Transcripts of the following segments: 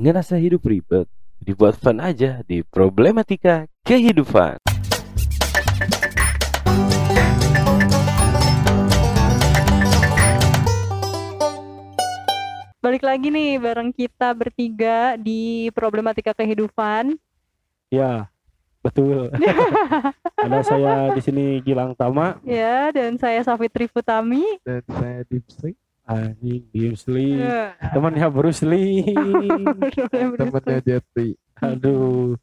Ngerasa hidup ribet? Dibuat fun aja di Problematika Kehidupan. Balik lagi nih bareng kita bertiga di problematika kehidupan. Ya, betul. Ada saya di sini Gilang Tama, Ya, dan saya Safitri Futami. dan saya Dipsli anjing Dimsli, Ya. temannya Bruce Lee. temannya Jetri Aduh.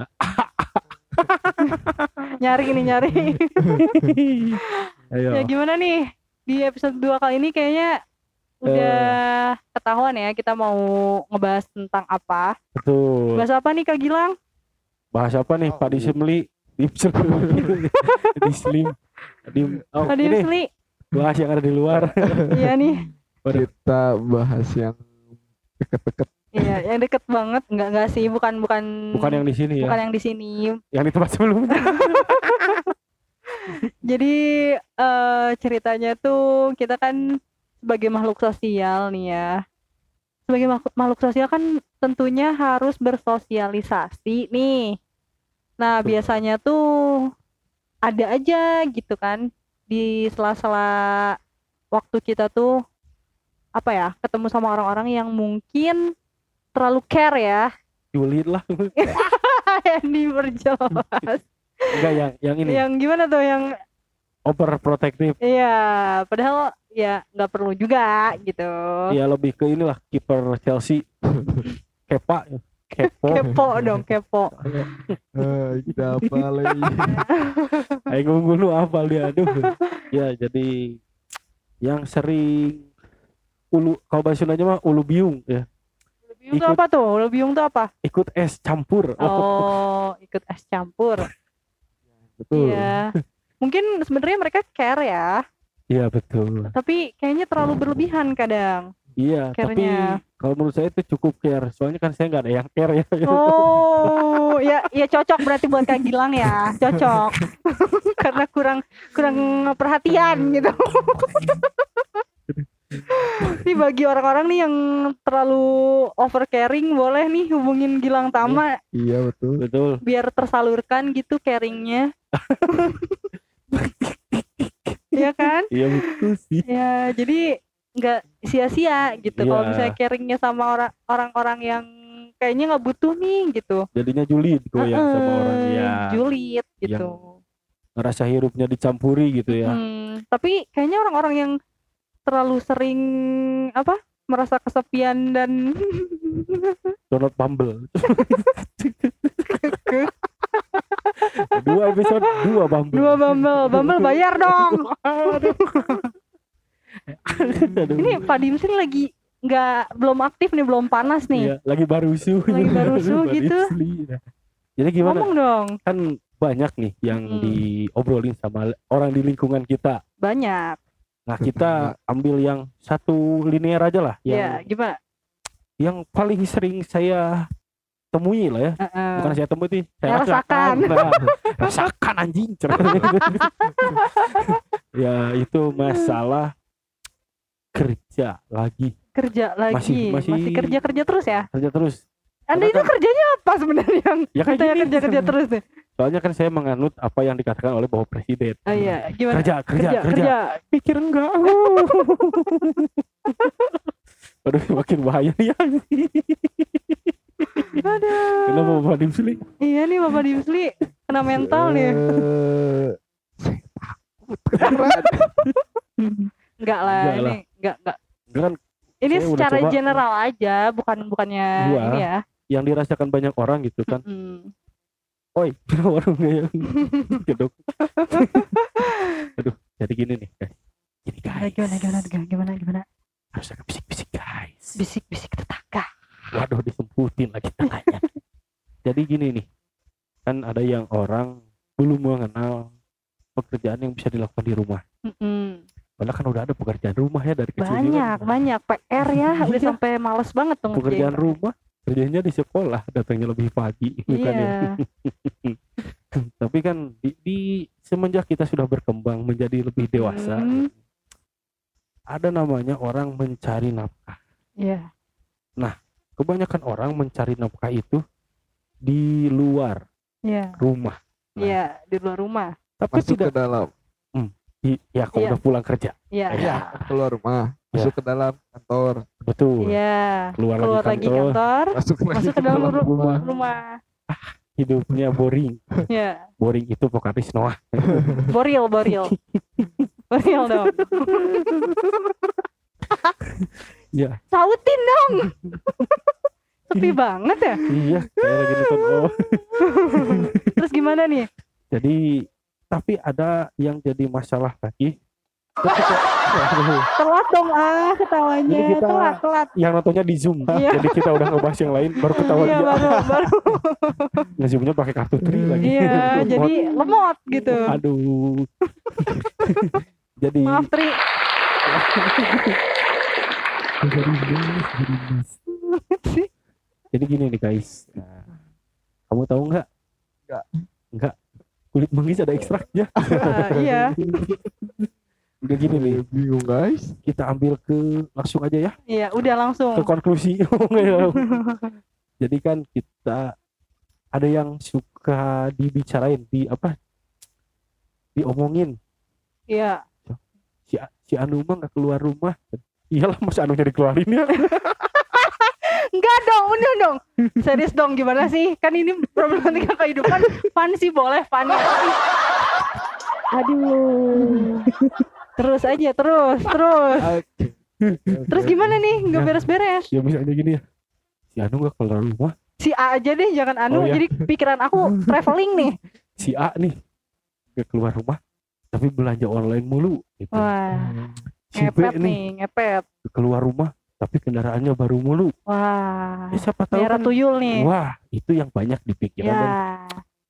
nyari nih nyari. Ayo. ya gimana nih? Di episode 2 kali ini kayaknya udah ketahuan ya kita mau ngebahas tentang apa. Betul. Bahas apa nih Kak Gilang? Bahas apa nih Oh, Pak Disemli? Dimsli. Dislim. Dim. Oh, ini Sli. Bahas yang ada di luar. Iya nih. kita bahas yang deket-deket Iya, yang deket banget. Enggak enggak sih, bukan bukan Bukan yang di sini ya. bukan yang di sini. Yang di tempat sebelumnya. Jadi eh ceritanya tuh kita kan sebagai makhluk sosial nih ya. Sebagai makhluk, makhluk sosial kan tentunya harus bersosialisasi nih. Nah, biasanya tuh ada aja gitu kan di sela-sela waktu kita tuh apa ya, ketemu sama orang-orang yang mungkin terlalu care ya. Julid lah. yang diperjelas. Enggak yang yang ini Yang gimana tuh yang overprotective. Iya, padahal ya nggak perlu juga gitu. Ya lebih ke inilah kiper Chelsea. Kepa. Kepo. Kepo dong, kepo. ah kita apa lagi Ayo ngulu apa dia aduh. Ya jadi yang sering ulu kalau bahasa Sundanya mah ulu biung ya. Ulu biung tuh Ikut- apa tuh? Ulu biung tuh apa? Ikut es campur. Oh, ikut es campur. betul. Iya. Mungkin sebenarnya mereka care ya, Iya betul. tapi kayaknya terlalu berlebihan kadang. Iya, tapi Care-nya. Kalau menurut saya itu cukup care. Soalnya kan saya nggak ada yang care ya. Oh, ya ya cocok berarti buat Kak Gilang ya. Cocok. Karena kurang kurang perhatian gitu. Ini bagi orang-orang nih yang terlalu over caring boleh nih hubungin Gilang Tama iya betul betul. biar tersalurkan gitu caringnya. Iya kan? Iya betul sih. Ya, jadi nggak sia-sia gitu kalau Iya. misalnya caringnya sama orang orang-orang yang kayaknya nggak butuh nih gitu. Jadinya julid goyang sama Heeh, orang ya. Julid gitu. Ngerasa hirupnya dicampuri gitu ya. Hmm, tapi kayaknya orang-orang yang terlalu sering apa merasa kesepian dan Download Bumble. dua episode dua Bumble. dua bumble bumble bayar dong Aduh. Ini Pak Dims ini lagi nggak belum aktif nih belum panas nih Iya, lagi baru su. Lagi barusu gitu. Jadi gimana? ngomong dong Kan banyak nih yang Mm. diobrolin sama orang di lingkungan kita. banyak Nah, kita ambil yang satu linear aja lah, ya yang gimana yang paling sering saya temui lah ya. Heeh. Bukan saya temui sih, saya Ya, rasakan. Nah, rasakan anjing. ya, itu masalah kerja lagi, kerja lagi Masih- masih, masih- kerja kerja terus ya kerja terus. anda Karena itu kan- kerjanya apa sebenarnya yang Ya kayak katanya gini. kerja kerja terus nih Soalnya kan saya menganut apa yang dikatakan oleh Bapak Presiden. oh iya gimana Kerja, kerja, kerja. kerja Pikir enggak. Aduh, makin bahaya nih. aduh Kenapa Bapak Dimsli? iya nih bapak Dimsli kena mental nih Eh, saya takut. enggak lah Enggak ini enggak enggak Enggak kan ini secara coba- general aja bukan bukannya Gua. ini ya yang dirasakan banyak orang gitu kan. Hmm. Oi, warungnya yang gedok. Aduh, jadi gini nih, guys. Gini gimana guys. gimana gimana gimana gimana gimana Harus agak bisik-bisik, guys. bisik bisik tetangga Waduh, disemputin lagi tangannya. jadi gini nih. Kan ada yang orang belum mengenal pekerjaan yang bisa dilakukan di rumah. Mm-mm. Padahal kan udah ada pekerjaan rumah ya dari kecil banyak juga. banyak PR ya udah Iya. sampai males banget tuh Pekerjaan ngerjain. rumah kerjanya di sekolah, datangnya lebih pagi bukan ya. iya Tapi kan di, di semenjak kita sudah berkembang menjadi lebih dewasa, Hmm. ada namanya orang mencari nafkah. iya kebanyakan orang mencari nafkah itu di luar Iya. rumah Nah. Iya, di luar rumah. tapi masuk tidak ke dalam ya kalau Iya. udah pulang kerja Iya. Iya. ya keluar rumah masuk ke dalam kantor betul Iya. keluar, Keluar lagi lagi kantor kantor, masuk, lagi masuk ke dalam ru- rumah rumah. hidupnya boring Iya. boring itu Pokaris Noah Boril, boril. boril dong. Iya. Sautin dong. Sepi banget ya. iya kayak lagi nonton oh Terus gimana nih? jadi tapi ada yang jadi masalah lagi Telat dong ah ketawanya. Kita- Telat, telat. yang nontonnya di zoom Iya. jadi kita udah ngebahas yang lain baru ketawa Iya dia baru baru. nge-zoomnya pakai kartu tri lagi Iya, jadi lemot gitu. aduh jadi Maaf Tri. jadi gini nih guys Nah, kamu tahu nggak Nggak. nggak kulit manggis ada ekstraknya. Ah, iya. udah gini nih. Bingung guys. Kita ambil ke langsung aja ya. Iya, udah langsung. ke konklusi. Jadi kan kita ada yang suka dibicarain di apa? Diomongin. Iya. si si Anu mah nggak keluar rumah. Iyalah masa Anunya dikeluarin ya Enggak dong, udah dong. Serius dong, gimana sih? Kan ini problematika kehidupan. Fun sih boleh, fun ya. Aduh. Terus aja, terus, terus. Terus gimana nih? Nggak beres-beres. ya misalnya gini ya si Anu nggak keluar rumah Si A aja deh, jangan Anu. Oh, iya. Jadi pikiran aku traveling nih. si A nih nggak keluar rumah tapi belanja online mulu gitu. Wah, si B ngepet nih nih, ngepet. keluar rumah tapi kendaraannya baru mulu. Wah, ya, siapa tahu merah kan tuyul nih. wah itu yang banyak dipikiran Ya, dan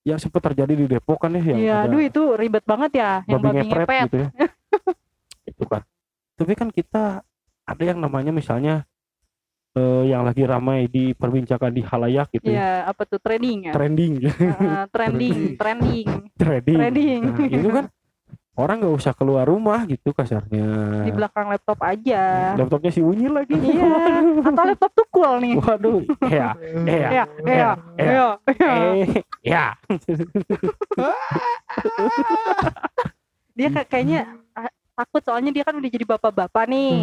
yang sempat terjadi di Depok kan ya yang iya, aduh itu ribet banget ya, yang babi ngepret ngepet. gitu ya. Itu kan. Tapi kan kita ada yang namanya misalnya eh, yang lagi ramai diperbincangkan di halayak gitu ya. Iya, apa tuh trading ya? trending. Heeh, trending, trending, trading trading. nah, itu kan orang nggak usah keluar rumah gitu kasarnya Di belakang laptop aja. laptopnya si Unyi lagi Iya, atau laptop tuh cool nih. waduh ya Iya, ya iya, iya, iya. eh ya Dia kayak- kayaknya ah, takut soalnya dia kan udah jadi bapak-bapak nih.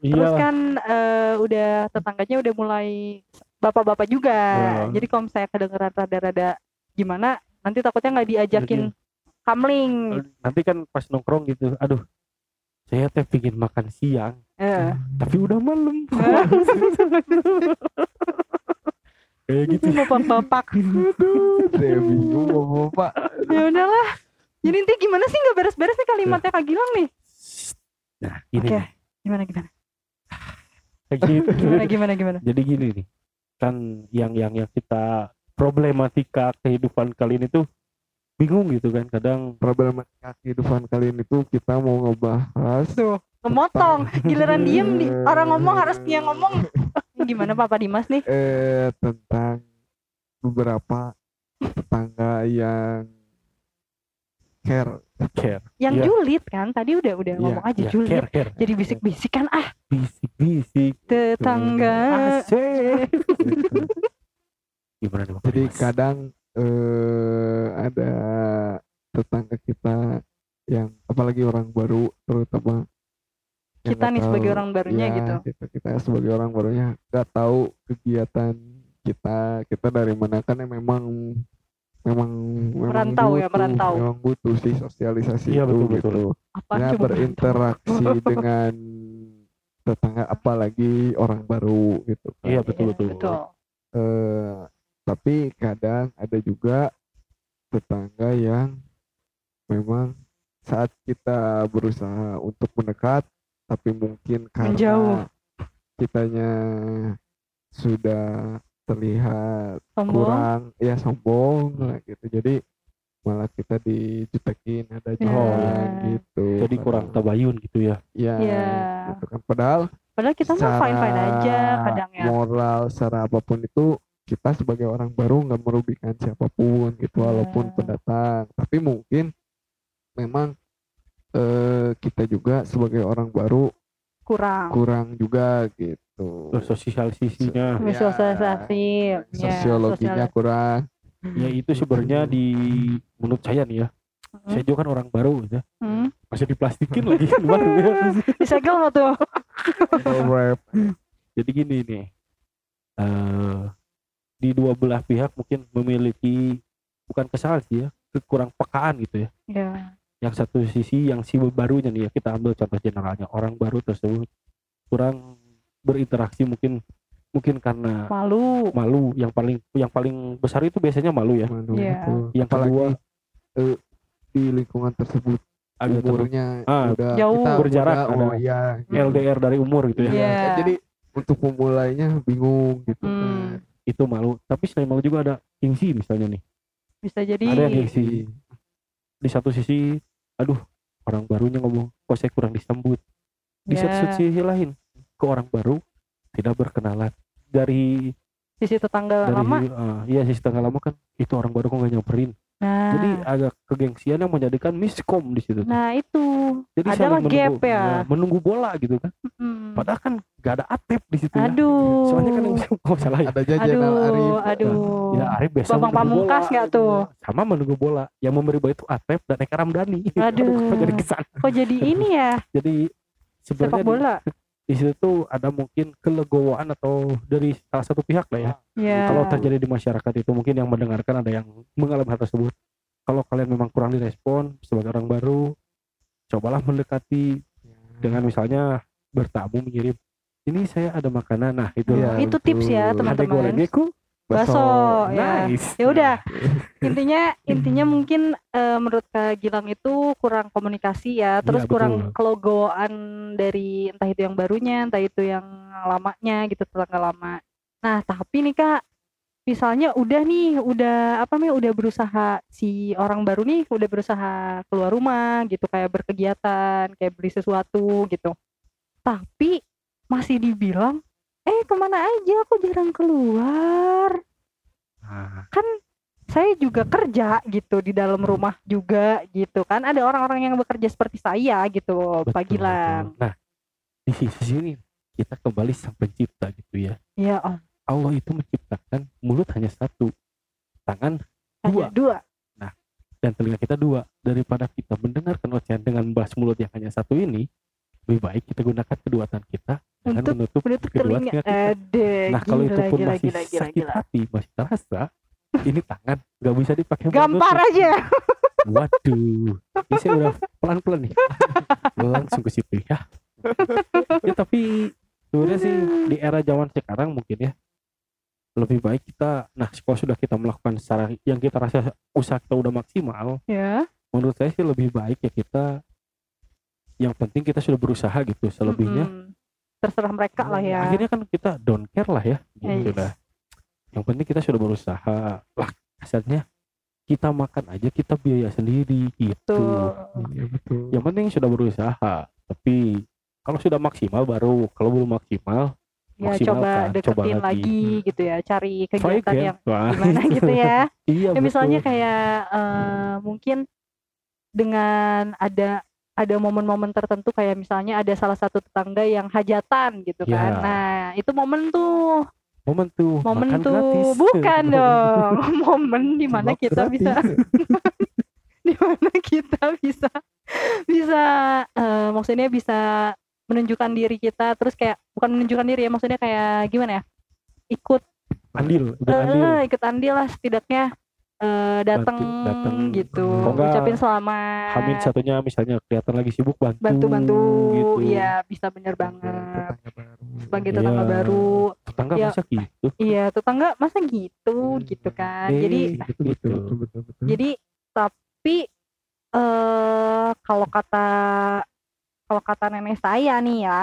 Terus iya kan eh, udah tetangganya udah mulai bapak-bapak juga. Oh. Jadi kalau misalnya kedengeran rada-rada gimana, nanti takutnya nggak diajakin kamling. nanti kan pas nongkrong gitu aduh saya teh pingin makan siang Eh. tapi udah malam kayak gitu bapak-bapak. saya bingung mau pak ya udahlah. Jadi intinya gimana sih nggak beres-beres nih kalimatnya Kak Gilang nih? nah gini Oke. nih, Gimana gimana? kayak gitu. Gimana gimana gimana? jadi gini nih kan yang yang yang kita problematika kehidupan kali ini tuh bingung gitu kan kadang problematika kehidupan kalian itu kita mau ngebahas Tuh, ngemotong. Giliran diem di, orang ngomong harus dia ngomong. Gimana Papa Dimas nih? eh tentang beberapa tetangga yang care care Yang Iya. julid kan? Tadi udah udah Iya, ngomong aja ya, julid. care care Jadi bisik-bisik kan ah bisik bisik tetangga. asik gimana jadi kadang eh ada tetangga kita yang apalagi orang baru terutama Kita nih sebagai orang barunya ya, gitu. kita kita sebagai orang barunya nggak tahu kegiatan kita kita dari mana kan yang memang memang memang Merantau ya, butuh, merantau. memang butuh sih sosialisasi Iya, itu betul, betul. gitu Apa ya berinteraksi dengan tetangga apalagi orang baru gitu kan. Iya, betul, betul. betul. Eh, tapi kadang ada juga tetangga yang memang saat kita berusaha untuk mendekat tapi mungkin karena Menjauh. kitanya sudah terlihat Sombong. kurang ya sombong lah gitu jadi malah kita dijutekin ada Ya. yang gitu jadi kurang tabayun gitu ya ya Ya. gitu kan padahal Padahal kita mah fine fine aja kadang ya. moral secara apa pun itu kita sebagai orang baru nggak merugikan siapa pun gitu walaupun Ya. pendatang tapi mungkin memang eh, kita juga sebagai orang baru Kurang. kurang juga gitu sosialisasinya Ya, Sosialisasi, ya, sosiologinya sosial- kurang ya itu sebenarnya di menurut saya nih ya Hmm. saya juga kan orang baru gitu ya. Hmm. masih diplastikin lagi baru ya Disegel nggak tuh? jadi gini nih eh di dua belah pihak mungkin memiliki bukan kesalahan sih ya kekurang pekaan gitu ya Ya. yang satu sisi yang si barunya nih ya kita ambil contoh generalnya orang baru tersebut kurang berinteraksi mungkin mungkin karena Malu. malu yang paling yang paling besar itu biasanya malu ya Waduh, Iya. itu. yang apalagi kedua eh, di lingkungan tersebut agak umurnya Ah, udah jauh. kita Berjarak udah, oh ada. iya LDR dari umur gitu ya Iya. jadi untuk memulainya bingung gitu Hmm. kan itu malu tapi selain malu juga ada gengsi misalnya nih Bisa jadi. ada yang gengsi di satu sisi aduh orang barunya ngomong kok saya kurang disambut di Ya. satu sisi lain ke orang baru tidak berkenalan dari Sisi tetangga dari lama. ah, iya sisi tengah lama kan itu orang baru kok nggak nyamperin Nah. jadi agak kegengsian yang menjadikan miskom di situ Nah itu jadi adalah saling gap menunggu, ya. menunggu bola gitu kan Hmm. padahal kan gak ada atep di situ ya. Aduh. soalnya kan yang oh, salah ya ada jajan Aduh, Arif aduh. Ya Arif biasa menunggu Pamungkas bola, gitu. tuh? Sama menunggu bola. Yang memberi bola itu Atep dan Eka Ramdhani. Aduh. Kok jadi kesan. Kok jadi ini ya Jadi sepak sebenarnya di, bola? di situ tuh ada mungkin kelegowoan atau dari salah satu pihak lah ya. Ya. Kalau terjadi di masyarakat itu mungkin yang mendengarkan ada yang mengalami hal tersebut. Kalau kalian memang kurang direspon sebagai orang baru, cobalah mendekati dengan misalnya bertamu mengirim ini saya ada makanan. Nah, itu Iya, itu tips ya ada teman-teman. Bakso, ya. Nice. Ya udah. Intinya intinya mungkin eh, menurut Kak Gilang itu kurang komunikasi ya, terus Iya, kurang kelogoan dari entah itu yang barunya, entah itu yang lamanya gitu tetangga lama. Nah, tapi nih Kak, misalnya udah nih, udah apa nih, udah berusaha si orang baru nih udah berusaha keluar rumah gitu kayak berkegiatan, kayak beli sesuatu gitu. Tapi masih dibilang eh ke mana aja aku jarang keluar Nah, saya juga kerja gitu di dalam rumah juga gitu kan ada orang-orang yang bekerja seperti saya gitu Pak Gilang betul. Nah, di sisi sini kita kembali sang pencipta gitu ya. ya oh Allah itu menciptakan mulut hanya satu, tangan hanya Dua. dua dan telinga kita dua. Daripada kita mendengarkan ocehan dengan bahas mulut yang hanya satu ini, lebih baik kita gunakan kedua tangan kita dengan Untuk menutup menutup kedua telinga kita. ada Nah, kalau itu gila, pun gila, masih gila, gila, sakit gila. hati, masih terasa, ini tangan nggak bisa dipakai gampar menutup. aja Waduh, ini saya udah pelan-pelan nih. Langsung ke situ ya. ya tapi sebenarnya sih di era zaman sekarang mungkin ya lebih baik kita nah kalau sudah kita melakukan secara yang kita rasa usaha kita udah maksimal ya menurut saya sih lebih baik ya kita yang penting kita sudah berusaha gitu selebihnya Mm-mm. terserah mereka lah ya akhirnya kan kita don't care lah ya gitu Yes. dah yang penting kita sudah berusaha lah kasarnya kita makan aja kita biaya sendiri gitu iya betul yang penting sudah berusaha tapi kalau sudah maksimal baru kalau belum maksimal ya maksimalkan, coba deketin coba lagi. lagi. gitu ya cari kegiatan yang Wah, gimana gitu ya iya ya misalnya betul. kayak eh, mungkin dengan ada ada momen-momen tertentu kayak misalnya ada salah satu tetangga yang hajatan gitu Ya. kan. Nah itu momen tuh. Momen tuh momen makan tuh. gratis. bukan dong. Momen di mana Sebab kita gratis. bisa di mana kita bisa bisa eh, maksudnya bisa menunjukkan diri kita terus kayak bukan menunjukkan diri ya maksudnya kayak gimana ya? Ikut. Andil ikut andil. Eh, ikut andil lah setidaknya eh, datang Bantu- gitu. Enggak, ucapin selamat. Hamin satunya misalnya kelihatan lagi sibuk bantu bantu-bantu gitu. iya bisa bener banget. tetangga baru. Sebagai Iya. tetangga baru. Tetangga Ya. masa gitu? Iya tetangga masa gitu Hmm. gitu kan. Eh, jadi gitu, betul gitu. betul betul betul jadi tapi eh kalau kata kalau kata nenek saya nih ya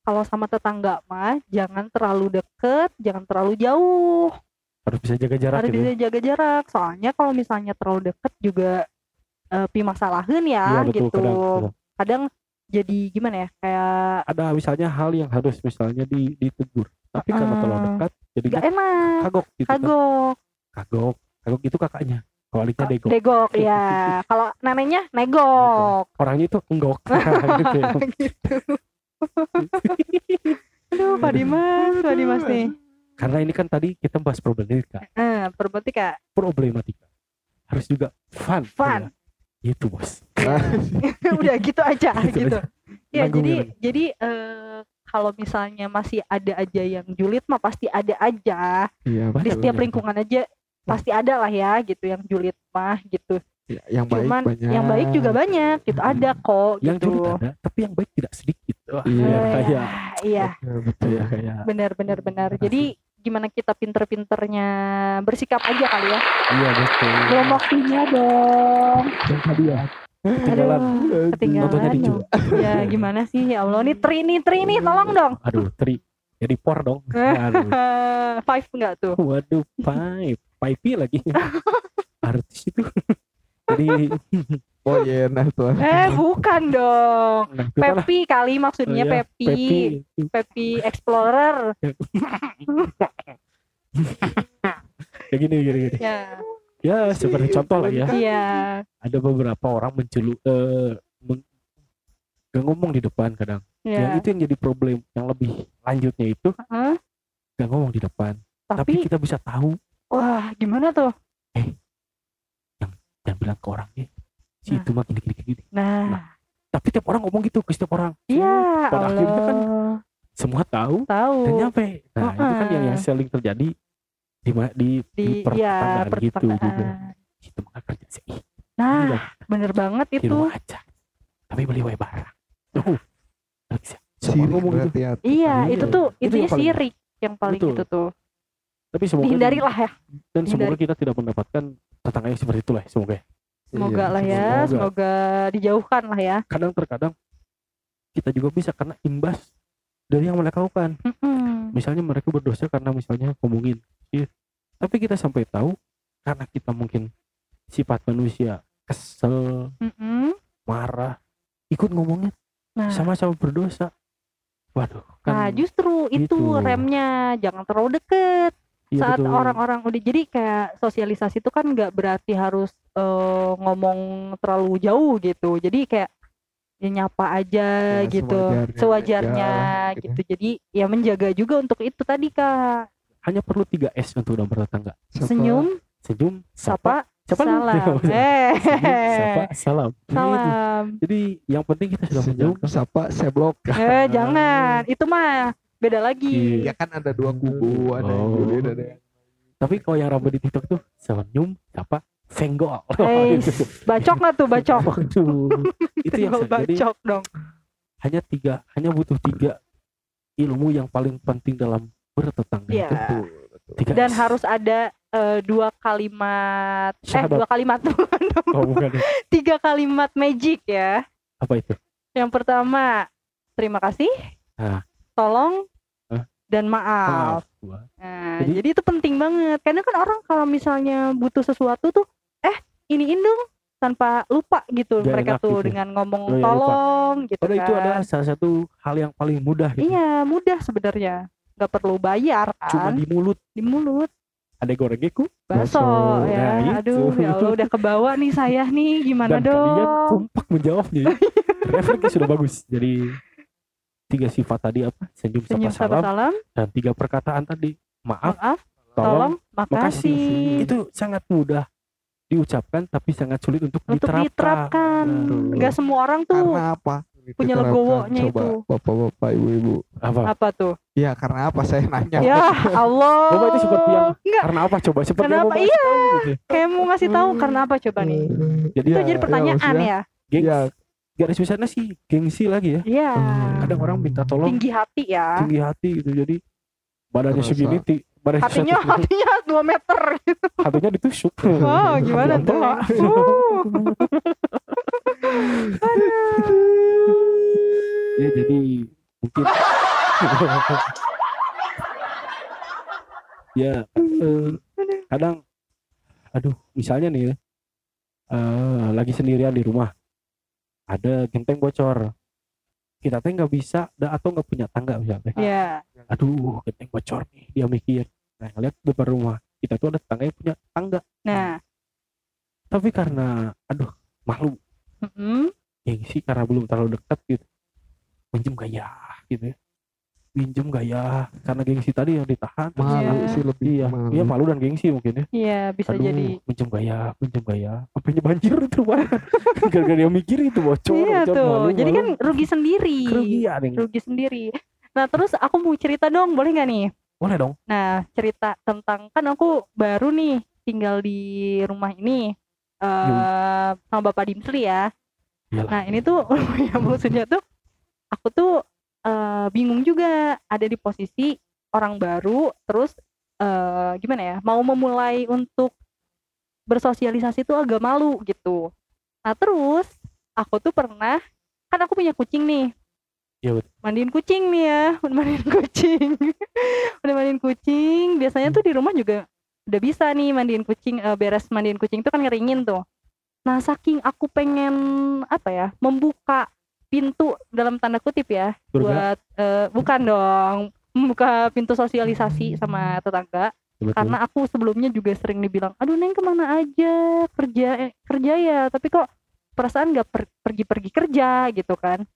kalau sama tetangga mah jangan terlalu deket jangan terlalu jauh harus bisa jaga jarak harus gitu bisa ya. jaga jarak. Soalnya kalau misalnya terlalu deket juga eh, pi masalahin ya Iya, betul, gitu. kadang- kadang. kadang jadi gimana ya kayak ada misalnya hal yang harus misalnya di, ditegur. Tapi karena terlalu Ah. dekat jadi gak enak. kagok gitu kan. kagok. Kagok. Kagok itu kakaknya. Kawaliknya degok degok ya kalau neneknya negok. Orangnya itu enggok. Gitu. Ya. gitu Aduh, Pak Dimas, Pak Dimas nih. Karena ini kan tadi kita bahas problematika, Eh, problematika. problematika harus juga fun. Fun. Ya. Itu bos. Udah gitu aja Gitu gitu. aja. Ya, Nanggung jadi jadi eh, kalau misalnya masih ada aja yang julid mah pasti ada aja. Iya, Di setiap lingkungan aja pasti ada lah ya gitu yang julid mah gitu. Ya, yang baik Cuman banyak. yang baik juga banyak gitu ada kok Yang gitu. julid ada, tapi yang baik tidak sedikit. Wah, Iya. kayak iya, Betul, betul. ya kayak benar benar benar. Makasih. Jadi gimana kita pinter-pinternya bersikap aja kali ya. iya betul. Belum waktunya dong. Tadi ya ketinggalan. Aduh, ketinggalan Nontonnya di dong. Ya gimana sih ya Allah nih Tri nih Tri nih tolong dong. Aduh, tri. Jadi por dong. Aduh. Five enggak tuh? Waduh, pipe. Pipe lagi. Artis itu. Jadi Oh iya, nah tuh. Eh bukan dong. nah. Pepi kali maksudnya Oh, iya, Pepi. Pepi. Pepi Explorer. Kayak gini, gini, gini. Ya. Ya, seperti contoh lah ya. Iya. Ada beberapa orang mencelu eh meng- gak ngomong di depan kadang. Yang Ya. itu yang jadi problem. Yang lebih lanjutnya itu Hah? gak ngomong di depan. Tapi, Tapi kita bisa tahu wah gimana tuh? Dan bilang ke orang eh si Nah. itu mah gini gini gini. Nah, Tapi tiap orang ngomong gitu ke setiap orang. iya Pada akhirnya kan Allah. Semua tahu Tahu. dan nyampe. Nah, itu kan yang yang sering terjadi di di, Di di ya gitu juga. pertemanan. Itu mah kerja sih. Ih, Nah, Iya. bener banget di itu. rumah aja. Tapi beli wae barang. Tuh. Sirik ngomong gitu. berhati-hati. Iya, Iya, itu tuh itu intinya yang paling- sirik yang paling Betul. itu tuh. Tapi semoga Dihindari lah ya. dan semoga kita tidak mendapatkan tetangga yang seperti itulah semoga. ya. Semoga Iya, lah ya, semoga. semoga dijauhkan lah ya. Kadang terkadang kita juga bisa kena imbas dari yang mereka lakukan. Mm-mm. Misalnya mereka berdosa karena misalnya ngomongin. Iya. Tapi kita sampai tahu karena kita mungkin sifat manusia kesel, Mm-mm. marah, ikut ngomongnya Nah, sama-sama berdosa. Waduh, nah kan justru itu gitu. remnya jangan terlalu deket iya saat orang-orang udah jadi kayak sosialisasi itu kan nggak berarti harus eh, ngomong terlalu jauh gitu. Jadi kayak ya nyapa aja Ya, gitu, sewajarnya sewajarnya aja, gitu. gitu. Jadi ya menjaga juga untuk itu tadi kak. hanya perlu 3 S untuk udah bertetangga. Siapa- Senyum, Senyum, sapa, siapa salam. Senyum, Eh, sapa, salam. Salam. Jadi yang penting kita sudah Senyum, menjauh. sapa, seblok. Eh, jangan. Itu mah beda lagi. Iya. Ya kan ada dua kubu, ada yang Oh. julid, ada yang Tapi kalau yang rambut di TikTok tuh senyum, sapa, senggol. Eh, Gitu. bacok nggak tuh bacok? Itu yang saya- jadi bacok dong. hanya tiga, hanya butuh tiga ilmu yang paling penting dalam bertetangga. Iya. itu. betul, betul. Tiga Dan S. harus ada eh, dua kalimat, eh Syahadat. dua kalimat bukan dong. Oh, bukan. tiga kalimat magic ya. Apa itu? Yang pertama, terima kasih, Ah. tolong. Dan maaf. Maaf. Nah, Jadi- jadi, itu penting banget. Karena kan orang kalau misalnya butuh sesuatu tuh, eh iniin dong tanpa lupa gitu mereka tuh gitu. dengan ngomong Oh, iya, lupa. tolong gitu Padahal kan. itu adalah salah satu hal yang paling mudah gitu. Iya, mudah sebenarnya. Nggak perlu bayar Cuma kan di mulut di mulut. ada gorengku Bakso Bakso. ya. Nah, Aduh, itu. ya Allah udah kebawa nih saya nih gimana dan kalian dong? kompak menjawabnya. ya. Refleksnya sudah bagus. Jadi tiga sifat tadi apa? Senyum, Senyum sapa salam sapa salam, dan tiga perkataan tadi. Maaf, maaf, tolong, tolong, makasih. makasih. Itu sangat mudah diucapkan tapi sangat sulit untuk, Untuk diterapkan. Nah, Enggak semua orang tuh Karena apa? punya Diterapkan. legowonya itu. Bapak-bapak, ibu-ibu. apa? apa tuh? Ya karena apa saya nanya? Ya Allah. Bapak itu seperti yang- Enggak, Karena apa coba? Seperti Kenapa? yang Bapak Iya. gitu. kayak mau ngasih tahu karena apa coba nih? Jadi Itu Ya, jadi pertanyaan maksudnya, ya. gengs, Ya, garis besarnya sih gengsi lagi ya. Iya. Kadang orang minta tolong Tinggi hati ya. tinggi hati gitu. Jadi badannya Terasa. segini, ti, badannya Hatinya satu- hatinya 2 meter. hatinya ditusuk. Wow, gimana tuh? Uh. ya jadi mungkin ya eh, kadang aduh misalnya nih ya, eh, lagi sendirian di rumah ada genteng bocor. Kita teh nggak bisa da- atau nggak punya tangga misalnya. Ya. aduh genteng bocor nih dia mikir. Nah ngeliat depan rumah kita tuh ada tetangga yang punya tangga. Nah, tapi karena aduh malu. Mm-mm. gengsi karena belum terlalu dekat gitu. Minjem gak ya gitu ya pinjem gak ya karena gengsi tadi yang ditahan malu Iya. sih lebih iya malu. iya malu dan gengsi mungkin ya Iya, bisa Aduh, jadi. pinjem gak ya pinjem gak ya sampai banjir itu Pak. gara-gara dia mikir itu bocor Iya bocor, tuh. malu, Jadi malu. kan rugi sendiri. kerugian yang Rugi sendiri. Nah, terus aku mau cerita dong, boleh nggak nih? boleh dong Nah, cerita tentang kan aku baru nih tinggal di rumah ini eh sama Bapak Dimsli ya. Iyalah. Nah, ini tuh ya maksudnya tuh aku tuh eh, bingung juga ada di posisi orang baru terus eh, gimana ya? Mau memulai untuk bersosialisasi tuh agak malu gitu. Nah, terus aku tuh pernah kan aku punya kucing nih. Iya, betul. Mandiin kucing nih ya, mandiin kucing. udah mandiin kucing, biasanya tuh di rumah juga udah bisa nih mandiin kucing, eh, beres mandiin kucing tuh kan ngeringin tuh. Nah, saking aku pengen apa ya, membuka pintu dalam tanda kutip ya, Surga. buat eh, bukan dong, membuka pintu sosialisasi sama tetangga Betul. karena aku sebelumnya juga sering dibilang aduh neng ke mana aja kerja eh, kerja ya tapi kok perasaan nggak per- pergi-pergi kerja gitu kan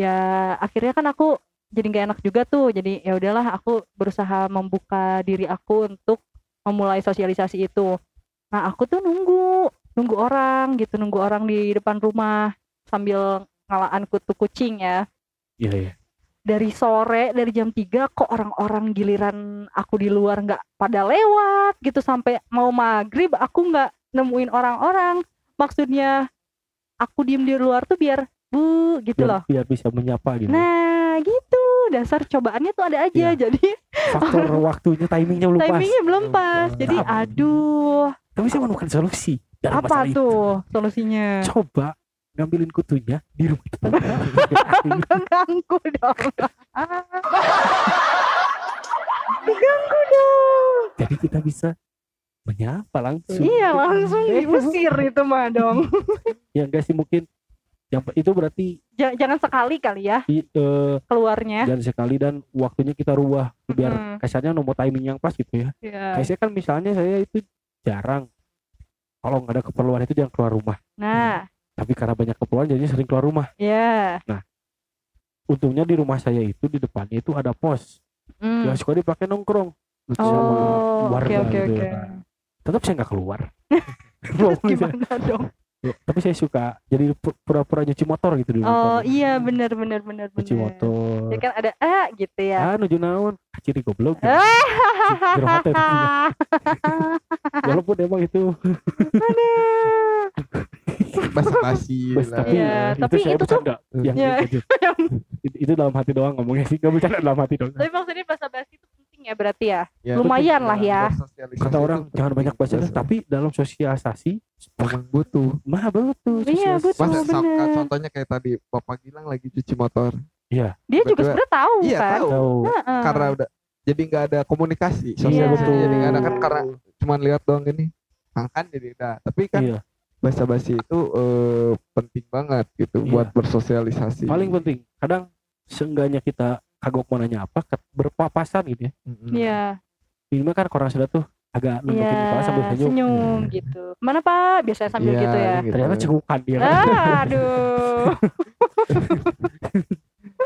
ya akhirnya kan aku jadi nggak enak juga tuh jadi ya udahlah aku berusaha membuka diri aku untuk memulai sosialisasi itu nah aku tuh nunggu nunggu orang gitu nunggu orang di depan rumah sambil ngalaan kutu kucing ya. Iya iya. Dari sore dari jam 3 kok orang-orang giliran aku di luar nggak pada lewat gitu sampai mau maghrib aku nggak nemuin orang-orang. Maksudnya aku diem di luar tuh biar bu gitu loh. biar, biar bisa menyapa gitu. Nah gitu. Dasar cobaannya tuh ada aja Iya. jadi faktor waktunya timingnya belum pas. Timingnya belum Belum pas. Pas. jadi aduh. Tapi saya menemukan solusi dalam apa masalah itu. tuh solusinya? Coba ngambilin kutunya di rumah tetangga ganggu dong. Diganggu dong. Jadi kita bisa menyapa langsung. Iya langsung diusir itu mah dong. Ya enggak sih mungkin yang itu berarti Ja- jangan sekali kali ya i- eh, keluarnya. dan sekali dan waktunya kita rubah. Biar Mm-mm. kasarnya nemu timing yang pas gitu ya. Ya. kayak saya kan misalnya saya itu jarang. Kalau nggak ada keperluan itu jangan keluar rumah. Nah tapi karena banyak keperluan jadi sering keluar rumah. Ya untungnya di rumah saya itu di depannya itu ada pos. Hmm. yang suka dipakai nongkrong. Oh sama oke warga oke gitu. oke. Tetap saya nggak keluar. Terus gimana dong? Tapi saya suka jadi pu- pura-pura nyuci motor gitu di oh depan. iya benar benar benar nyuci motor. Ya kan ada ah gitu ya. Ah nuju naon? Goblok gitu. Ah. Jero hati tadinya. walaupun emang itu basa-basi bes, lah. tapi Iya, itu tapi saya itu tuh- yang Iya. itu, itu, itu dalam hati doang ngomongnya sih. Gak bercanda dalam hati doang. Tapi maksudnya bahasa basi itu penting ya berarti ya? Ya, lumayan lah ya. Bersosialisasi kata orang itu jangan banyak baca bersosialisasi. tapi dalam sosialisasi memang butuh. Mah betul Iya, betul. Mas, bener. contohnya kayak tadi Bapak Gilang lagi cuci motor. Dia juga sebenarnya tahu iya kan? tahu. Tahu. Heeh. karena udah jadi nggak ada komunikasi. Iya. sosialisasi. Betul. jadi nggak ada kan karena cuman lihat doang gini angkan jadi udah. Tapi kan iya basa-basi itu eh, penting banget gitu Iya. buat bersosialisasi paling penting kadang seenggaknya kita kagok mau nanya apa ke- berpapasan gitu ya. Iya, ini kan orang sudah tuh agak nunjukin iya, kepala sambil senyum senyum gitu. Mana Pak? Biasanya sambil Iya, gitu ya. gitu. ternyata cegukan dia kan Ah, aduh,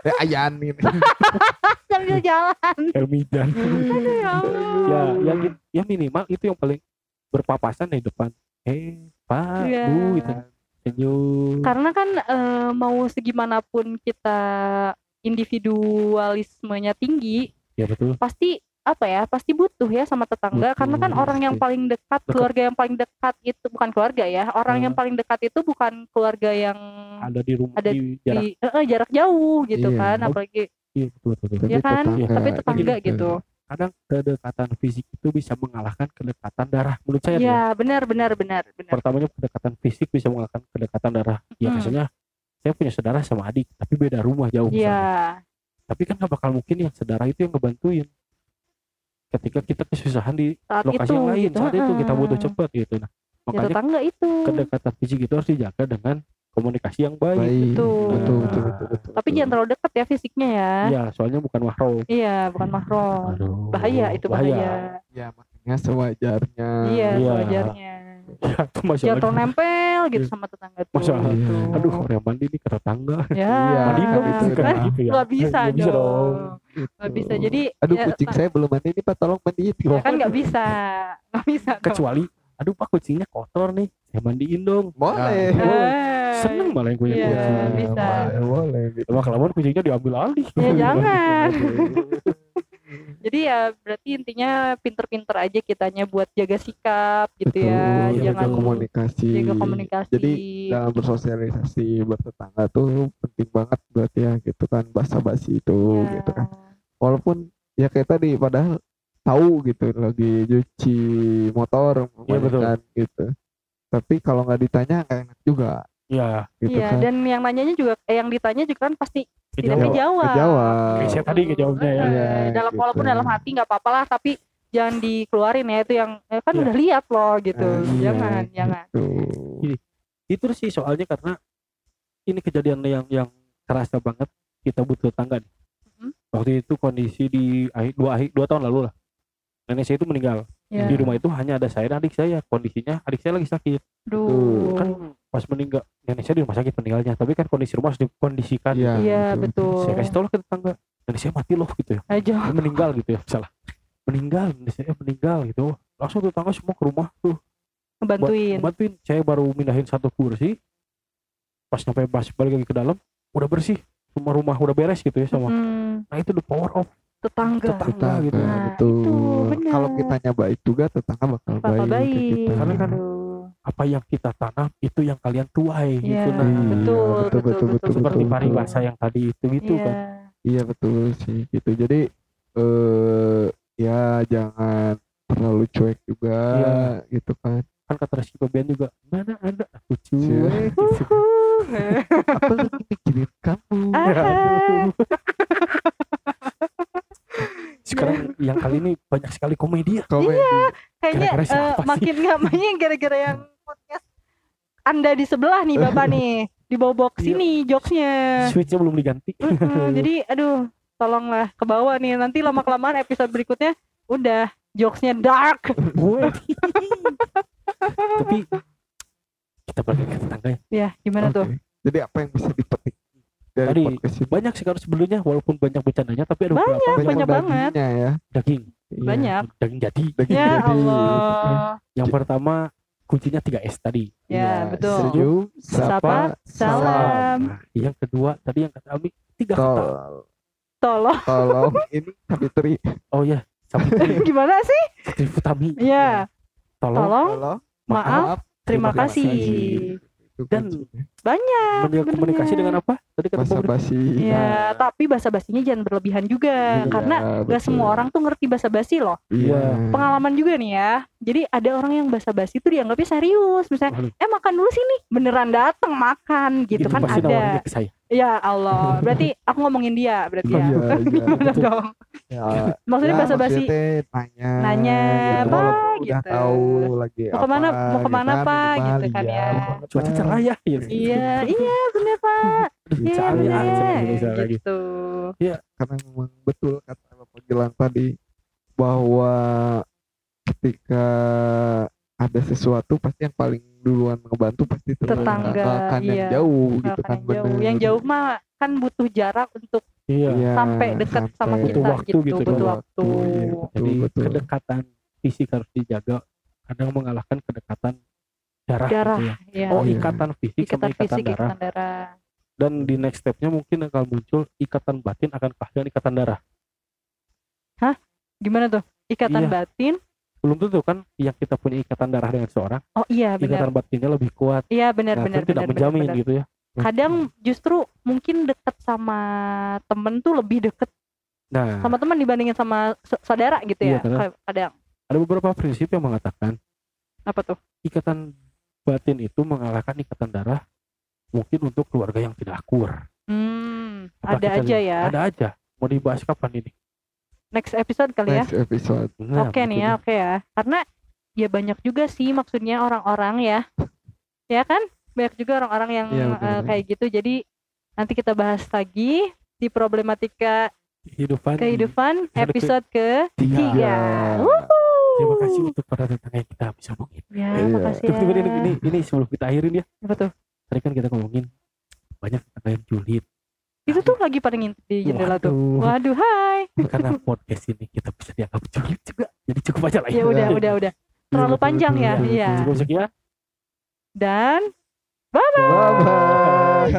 eh ayan ini sambil jalan. Elmidan Aduh, ya Allah. ya yang ya minimal itu yang paling berpapasan di depan eh pak Iya. bu gitu senyum Karena kan eh, mau segimanapun kita individualismenya tinggi, ya betul pasti apa ya? Pasti butuh ya sama tetangga. Butuh, Karena kan orang yang paling dekat, keluarga yang paling dekat itu bukan keluarga ya. Orang yang Hmm. paling dekat itu bukan keluarga yang ada di rumah Ada di jarak di eh, jarak jauh gitu Iya. kan. Apalagi iya betul betul, betul. ya kan? Iya. Tapi tetangga gitu. Kadang kedekatan fisik itu bisa mengalahkan kedekatan darah menurut saya ya. Ya, benar benar benar benar. pertamanya kedekatan fisik bisa mengalahkan kedekatan darah ya Hmm. misalnya saya punya saudara sama adik tapi beda rumah jauh. Iya. tapi kan nggak bakal mungkin yang saudara itu yang ngebantuin ketika kita kesusahan di Saat lokasi itu yang lain gitu. saat itu kita butuh cepat gitu nah Ya, makanya itu. kedekatan fisik itu harus dijaga dengan komunikasi yang baik, baik Betul. betul betul betul, betul, Tapi betul. jangan terlalu dekat ya fisiknya ya. Iya, soalnya bukan mahram Iya, bukan mahram. Aduh, Bahaya itu bahaya. ya makanya sewajarnya Iya, Iya. sewajarnya. Ya, itu terlalu nempel gitu Iya. sama tetangga tuh Masya Allah. gitu. Aduh, orang mandi nih ke tetangga. ya Iya, Mandi kan dong, itu kan udah- gitu ya. nggak bisa, Nggak bisa dong. nggak bisa jadi aduh ya, kucing saya belum mandi nih pak tolong mandiin ya kan nggak bisa nggak bisa dong. Kecuali, aduh pak kucingnya kotor nih, saya mandiin dong. boleh Nah, Eh, Seneng malah yang punya Iya, kucing. bisa. boleh boleh gitu Lama kelamaan kucingnya diambil alih. Ya, jangan. jadi ya berarti intinya pinter-pinter aja kitanya buat jaga sikap gitu Betul, ya jangan betul. komunikasi jaga komunikasi Jadi, dalam bersosialisasi bertetangga tuh penting banget berarti ya gitu kan basa-basi itu Ya. gitu kan walaupun ya kayak tadi padahal tahu gitu lagi cuci motor Iya, betul. kan gitu tapi kalau nggak ditanya nggak enak juga Iya, gitu Iya, kan dan yang nanyanya juga eh, yang ditanya juga kan pasti tidak kejauhan. kejawab. Kejawab. Kayak saya tadi kejawabnya ya. Eh, Iya, dalam gitu. walaupun dalam hati nggak apa-apa lah, tapi jangan dikeluarin ya itu yang eh, kan Iya. udah lihat loh gitu. Ah, iya, jangan, jangan. gitu. Itu sih soalnya karena ini kejadian yang yang kerasa banget kita butuh tetangga nih. Mhm. Waktu itu kondisi di akhir dua akhir dua tahun lalu lah. Nenek saya itu meninggal. Ya. Di rumah itu hanya ada saya dan adik saya. Kondisinya adik saya lagi sakit. Duh. Kan pas meninggal nenek saya di rumah sakit meninggalnya. Tapi kan kondisi rumah harus dikondisikan. Iya, Iya, betul. betul. Saya kasih tahu lah ke tetangga. Nenek saya mati loh gitu ya. Aja. Dia meninggal gitu ya. Salah. Meninggal. Nenek saya meninggal gitu. Langsung tetangga semua ke rumah tuh. Ngebantuin. bantuin saya baru mindahin satu kursi pas nyampe pas balik lagi ke dalam udah bersih semua rumah udah beres gitu ya sama Hmm, nah itu the power of tetangga. Tetangga. tetangga gitu. Nah, betul itu benar. kalau kitanya baik juga tetangga bakal, Bakal baik, baik. kita. Karena kan Aduh. apa yang kita tanam itu yang kalian tuai Iya, gitu nah Iya, betul, betul, betul, betul, betul, seperti betul. paribasa yang tadi itu gitu Iya. kan Iya betul sih gitu. Jadi eh ya jangan terlalu cuek juga Iya. gitu kan. kan kata Febian juga mana ada aku Iya. cuek gitu. Apa lagi mikirin kamu? Sekarang yang kali ini banyak sekali komedi ya Komedi. Kayaknya Gara-gara eh, siapa sih? makin nggak gara-gara yang podcast Anda di sebelah nih Bapak nih. Dibawa bawa ke Iya. sini jokesnya. switchnya belum diganti Mm-mm, jadi aduh tolonglah ke bawah nih nanti lama kelamaan episode berikutnya udah jokesnya dark gue tapi kita balik ke tetangga ya ya gimana tuh Oke. Jadi apa yang bisa dipetik dari Tadi, banyak sih kalau sebelumnya walaupun banyak bercandanya tapi ada beberapa Banyak, yang banyak banget. dagingnya ya. daging. Iya, banyak. Daging jadi. Daging ya jadi. Allah. Yang pertama kuncinya 3S tadi. Ya Iya, betul. Senyum, Sapa, salam. Nah, yang kedua tadi yang kata Ami tiga kata. Tol, tolong. Tolong ini Savitri. oh ya Sabitri. Gimana sih? Satri Futami. Ya tolong. Tolong. Tolong, maaf. Terima terima kasih Dan- banyak menjaga komunikasi dengan apa tadi kata Bob basi. ya tapi bahasa basinya jangan berlebihan juga Iya, karena gak semua orang tuh ngerti bahasa basi loh Iya. pengalaman juga nih ya. Jadi ada orang yang basa-basi itu dianggapnya serius. Misalnya, Waduh. eh makan dulu sini. Beneran datang makan gitu itu kan pasti ada. nawarinnya ke saya Ya Allah. Berarti aku ngomongin dia berarti ya. Iya, iya. Gimana betul. dong? Ya, Maksudnya ya, maksudnya teh nanya Nanya, gitu. udah gitu. tahu lagi Mau kemana- apa, mau ke mana, gitu Pak? minimal, Gitu kan iya, ya. cuaca cerah ya gitu. Iya, iya bener Pak. Iya, lagi gitu. karena memang betul kata Bapak Gilang tadi bahwa ketika ada sesuatu pasti yang paling duluan ngebantu pasti Tetangga, nggak akan yang iya. jauh Nggak gitu kan yang jauh. Yang jauh mah kan butuh jarak untuk iya Iya, sampai dekat sama sampai- kita Butuh waktu gitu, gitu, butuh waktu. waktu, iya. jadi Betul, betul. kedekatan fisik harus dijaga kadang mengalahkan kedekatan darah, Darah, gitu ya. ya. oh Iya. ikatan fisik ikatan sama ikatan fisik, darah ikatan darah. dan di next stepnya mungkin akan muncul ikatan batin akan kalah dengan ikatan darah Gimana tuh? Ikatan Iya. batin? belum tentu kan yang kita punya ikatan darah dengan seorang Oh iya benar. ikatan batinnya lebih kuat Iya benar nah, benar tidak benar, menjamin benar, gitu ya Kadang justru mungkin deket sama temen tuh lebih deket nah sama teman dibandingin sama sa- saudara gitu Iya, ya. Kayak Kadang ada beberapa prinsip yang mengatakan apa tuh? ikatan batin itu mengalahkan ikatan darah mungkin untuk keluarga yang tidak akur Hmm, ada kita aja lihat? ya. ada aja mau dibahas kapan ini Next episode kali ya. next episode Nah, Oke nih ya, oke ya. Karena ya banyak juga sih maksudnya orang-orang ya. Ya kan? Banyak juga orang-orang yang Iya, eh, betul. kayak gitu. Jadi nanti kita bahas lagi di problematika kehidupan kehidupan episode episode ke tiga. tiga. Iya. Terima kasih untuk para tetangga yang kita bisa omongin. Ya, Iya. makasih ya. ini, ini, ini sebelum kita akhirin ya. Apa tuh? Tadi kan kita ngomongin banyak tetangga yang julid. Itu tuh lagi pada ngintip di jendela tuh. Waduh. Waduh, hai. Karena podcast ini kita bisa dianggap julid juga. Jadi cukup aja lah Ya udah, udah, udah. Terlalu betul, panjang ya. Iya. Cukup sekian. Dan Bye bye.